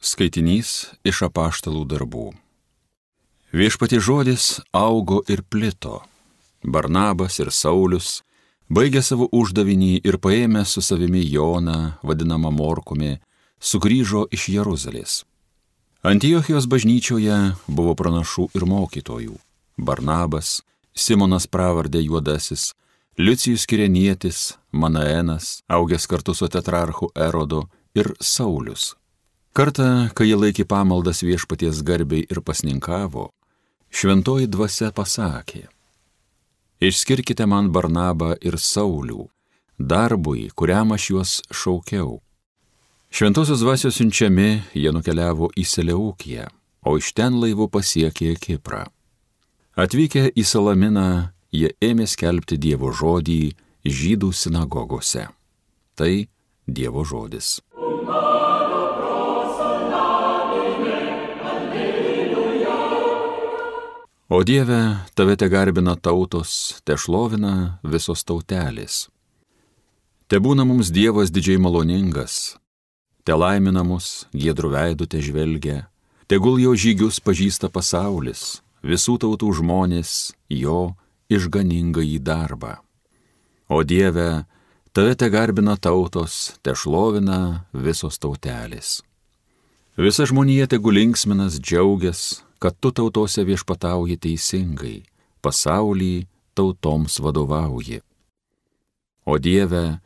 Skaitinys iš apaštalų darbų. Viešpati žodis augo ir plito. Barnabas ir Saulis baigė savo uždavinį ir paėmė su savimi Joną, vadinamą Morkumi, sugrįžo iš Jeruzalės. Antiochijos bažnyčioje buvo pranašų ir mokytojų. Barnabas, Simonas pravardė Juodasis, Liucijus Kirenietis, Manaenas, augęs kartu su tetrarchu Erodu ir Saulius. Kartą, kai jie laikė pamaldas viešpaties garbiai ir pasninkavo, šventoji dvasia pasakė, Išskirkite man Barnabą ir Saulių, darbui, kuriam aš juos šaukiau. Šventosios dvasios siunčiami, jie nukeliavo į Seleukiją, o iš ten laivu pasiekė Kiprą. Atvykę į Salaminą, jie ėmė skelbti Dievo žodį žydų sinagogose. Tai Dievo žodis. O Dieve, tave te garbina tautos, te šlovina visos tautelės. Te būna mums Dievas didžiai maloningas, te laimina mus, giedrų veidų te žvelgia, tegul jo žygius pažįsta pasaulis, visų tautų žmonės, jo išganingą į darbą. O Dieve, tave te garbina tautos, te šlovina visos tautelės. Visa žmonija tegu linksminas džiaugias, kad tu tautose viešpatauji teisingai, pasaulį tautoms vadovauji. O Dieve,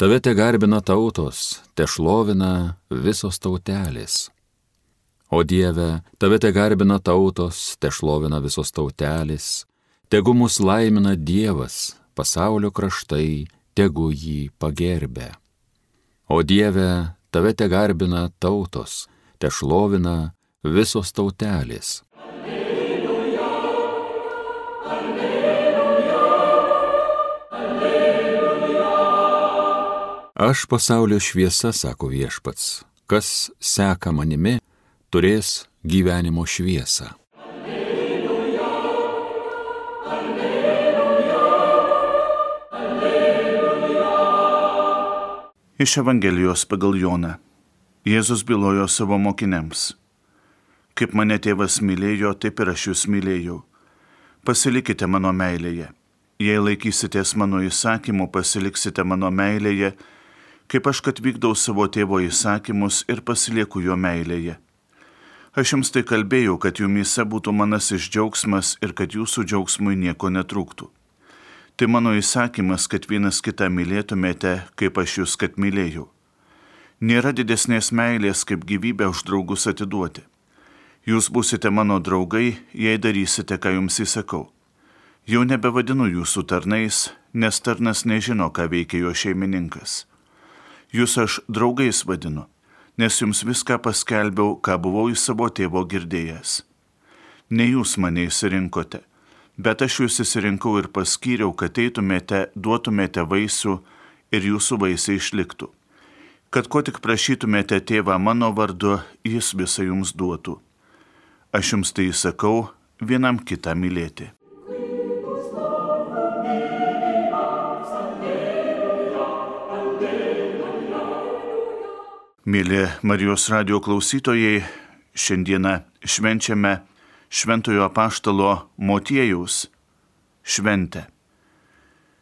tave te garbina tautos, te šlovina visos tautelės. O Dieve, tave te garbina tautos, te šlovina visos tautelės, tegu mus laimina Dievas, pasaulio kraštai, tegu jį pagerbė. O Dieve, tave te garbina tautos, te šlovina visos tautelės. Alleluja, alleluja, alleluja. Aš pasaulio šviesa, sako viešpats, kas seka manimi, turės gyvenimo šviesą. Iš Evangelijos pagal Joną. Jėzus bylojo savo mokiniams. Kaip mane tėvas mylėjo, taip ir aš jūs mylėjau. Pasilikite mano meilėje. Jei laikysitės mano įsakymų, pasiliksite mano meilėje, kaip aš kad vykdau savo tėvo įsakymus ir pasilieku jo meilėje. Aš jums tai kalbėjau, kad jumise būtų manasis džiaugsmas ir kad jūsų džiaugsmui nieko netrūktų. Tai mano įsakymas, kad vienas kitą mylėtumėte, kaip aš jūs kad mylėjau. Nėra didesnės meilės, kaip gyvybę už draugus atiduoti. Jūs būsite mano draugai, jei darysite, ką jums įsakau. Jau nebevadinu jūsų tarnais, nes tarnas nežino, ką veikia jo šeimininkas. Jūs aš draugais vadinu, nes jums viską paskelbiau, ką buvau į savo tėvo girdėjęs. Ne jūs mane įsirinkote, bet aš jūs įsirinkau ir paskyriau, kad eitumėte, duotumėte vaisių ir jūsų vaisiai išliktų. Kad ko tik prašytumėte tėvą mano vardu, jis visą jums duotų. Aš jums tai įsakau, vienam kitą mylėti. Mėly Marijos radio klausytojai, šiandieną švenčiame Šventojo apaštalo Motiejaus šventę.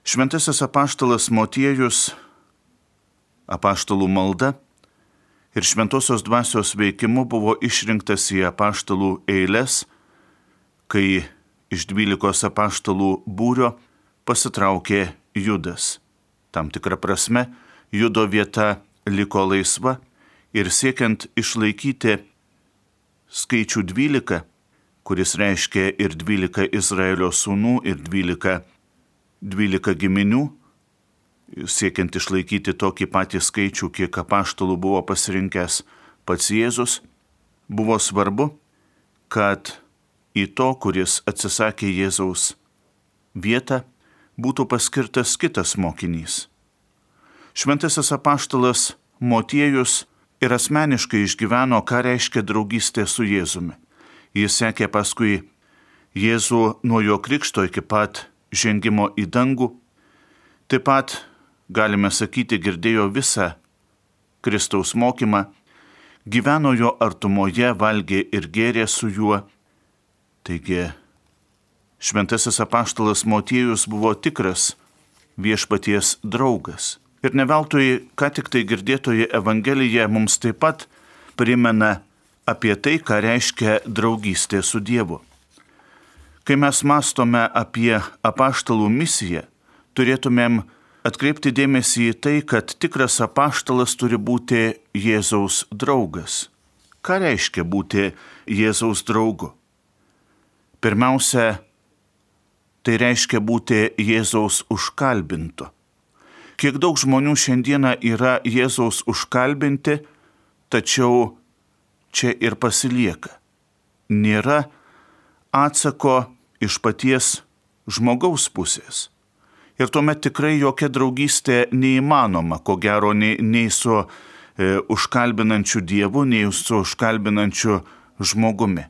Šventasis apaštalas Motiejus, apaštalų malda ir šventosios dvasios veikimu buvo išrinktas į apaštalų eilės, kai iš dvylikos apaštalų būrio pasitraukė Judas. Tam tikrą prasme, Judo vieta liko laisva ir siekiant išlaikyti skaičių dvylika, kuris reiškia ir 12 Izraelio sūnų, ir 12, 12 giminių, siekiant išlaikyti tokį patį skaičių, kiek apaštalų buvo pasirinkęs pats Jėzus, buvo svarbu, kad į to, kuris atsisakė Jėzaus vietą, būtų paskirtas kitas mokinys. Šventasis apaštalas Motiejus ir asmeniškai išgyveno, ką reiškia draugystė su Jėzumi. Jis sekė paskui Jėzų nuo jo krikšto iki pat žengimo į dangų. Taip pat, galime sakyti, girdėjo visą Kristaus mokymą, gyveno jo artumoje, valgė ir gėrė su juo. Taigi, šventasis apaštalas Motiejus buvo tikras viešpaties draugas. Ir ne veltui, ką tik tai girdėtoji Evangelija mums taip pat primena apie tai, ką reiškia draugystė su Dievu. Kai mes mastome apie apaštalų misiją, turėtumėm atkreipti dėmesį į tai, kad tikras apaštalas turi būti Jėzaus draugas. Ką reiškia būti Jėzaus draugu? Pirmiausia, tai reiškia būti Jėzaus užkalbintu. Kiek daug žmonių šiandieną yra Jėzaus užkalbinti, tačiau čia ir pasilieka. Nėra atsako iš paties žmogaus pusės. Ir tuomet tikrai jokia draugystė neįmanoma, ko gero, nei, nei su e, užkalbinančiu Dievu, nei su užkalbinančiu žmogumi.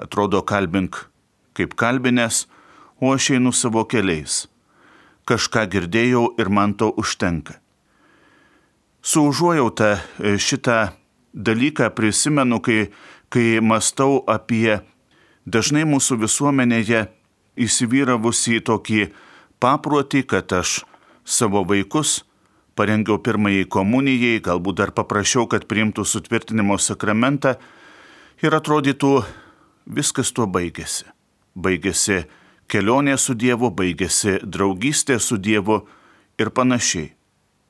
Atrodo, kalbink kaip kalbinės, o aš einu savo keliais. Kažką girdėjau ir man to užtenka. Su užuojauta e, šitą dalyką prisimenu, kai, kai mastau apie dažnai mūsų visuomenėje įsivyravusi tokį paprotį, kad aš savo vaikus parengiau pirmąjį komunijai, galbūt dar paprašiau, kad priimtų sutvirtinimo sakramentą ir atrodytų, viskas tuo baigėsi. Baigėsi kelionė su Dievu, baigėsi draugystė su Dievu ir panašiai.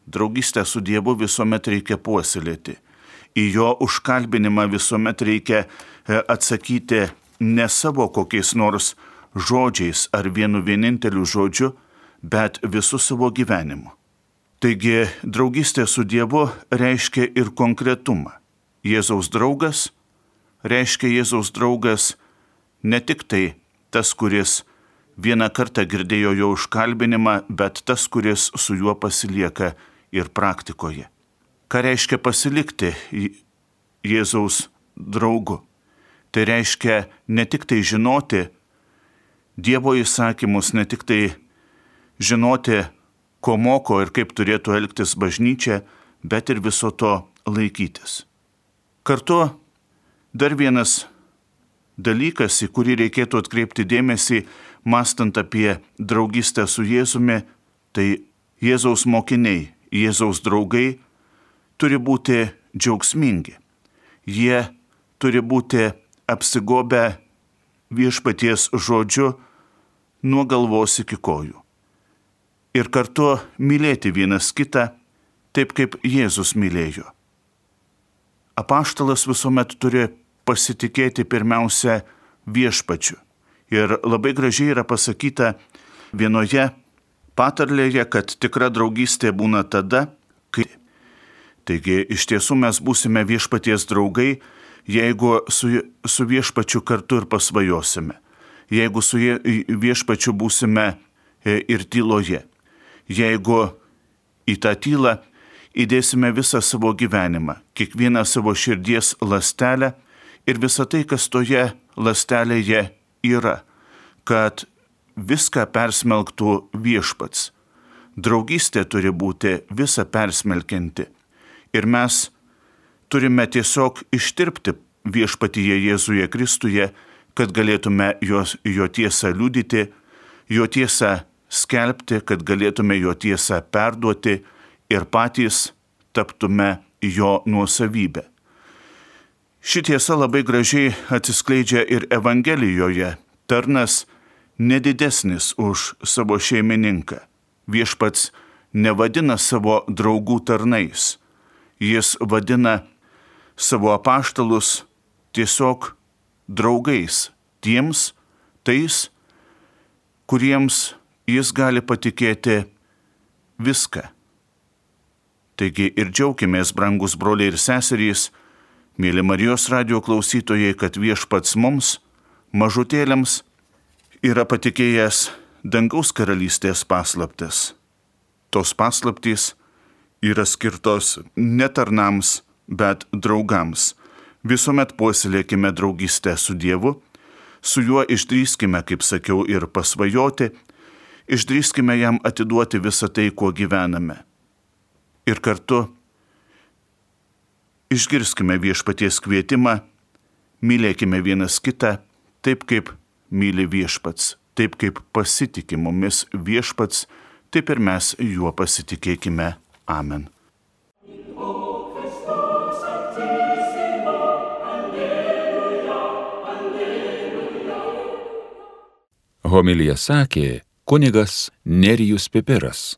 Draugystę su Dievu visuomet reikia puoselėti. Į jo užkalbinimą visuomet reikia e, atsakyti ne savo kokiais nors žodžiais ar vienu vieninteliu žodžiu, bet visų savo gyvenimu. Taigi draugystė su Dievu reiškia ir konkretumą. Jėzaus draugas reiškia Jėzaus draugas ne tik tai tas, kuris vieną kartą girdėjo jo užkalbinimą, bet tas, kuris su juo pasilieka ir praktikoje. Ką reiškia pasilikti Jėzaus draugu? Tai reiškia ne tik tai žinoti Dievo įsakymus, ne tik tai žinoti, ko moko ir kaip turėtų elgtis bažnyčia, bet ir viso to laikytis. Kartu dar vienas dalykas, į kurį reikėtų atkreipti dėmesį, mastant apie draugystę su Jėzumi, tai Jėzaus mokiniai, Jėzaus draugai turi būti džiaugsmingi. Jie turi būti apsigobę viešpaties žodžiu nuo galvos iki kojų. Ir kartu mylėti vienas kitą taip, kaip Jėzus mylėjo. Apaštalas visuomet turi pasitikėti pirmiausia viešpačiu. Ir labai gražiai yra pasakyta vienoje patarlėje, kad tikra draugystė būna tada, kai. Taigi iš tiesų mes būsime viešpaties draugai, jeigu su, su viešpačiu kartu ir pasvajosime, jeigu su viešpačiu būsime e, ir tyloje, jeigu į tą tylą įdėsime visą savo gyvenimą, kiekvieną savo širdies lastelę ir visą tai, kas toje lastelėje yra, kad viską persmelktų viešpats. Draugystė turi būti visą persmelkinti. Ir mes turime tiesiog ištirpti viešpatyje Jėzuje Kristuje, kad galėtume jos, jo tiesą liudyti, jo tiesą skelbti, kad galėtume jo tiesą perduoti ir patys taptume jo nuosavybę. Ši tiesa labai gražiai atsiskleidžia ir Evangelijoje. Tarnas nedidesnis už savo šeimininką. Viešpats nevadina savo draugų tarnais. Jis vadina savo apaštalus tiesiog draugais, tiems, tais, kuriems jis gali patikėti viską. Taigi ir džiaugiamės, brangus broliai ir seserys, mėly Marijos radio klausytojai, kad viešpats mums, mažutėliams, yra patikėjęs dangaus karalystės paslaptis. Tos paslaptys yra skirtos netarnams, bet draugams. Visuomet puoselėkime draugystę su Dievu, su juo išdrįskime, kaip sakiau, ir pasvajoti, išdrįskime jam atiduoti visą tai, kuo gyvename. Ir kartu Išgirskime viešpaties kvietimą, mylėkime vienas kitą taip, kaip myli viešpats, taip kaip pasitikė mumis viešpats, taip ir mes juo pasitikėkime. Amen. Homilija sakė kunigas Nerijus Pipiras.